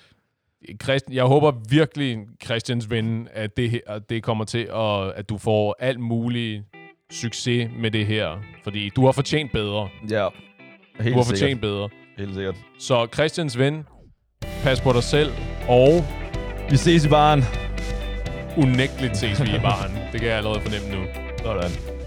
A: Christian, jeg håber virkelig, Christians ven, at det, her, at det kommer til, at, at du får alt mulig succes med det her. Fordi du har fortjent bedre.
B: Ja. Helt
A: Du har
B: sikkert.
A: fortjent bedre.
B: Helt sikkert.
A: Så Christians ven, pas på dig selv, og
B: Vi ses i baren.
A: unægteligt ses vi i baren. Det kan jeg allerede fornemme nu.
B: Sådan.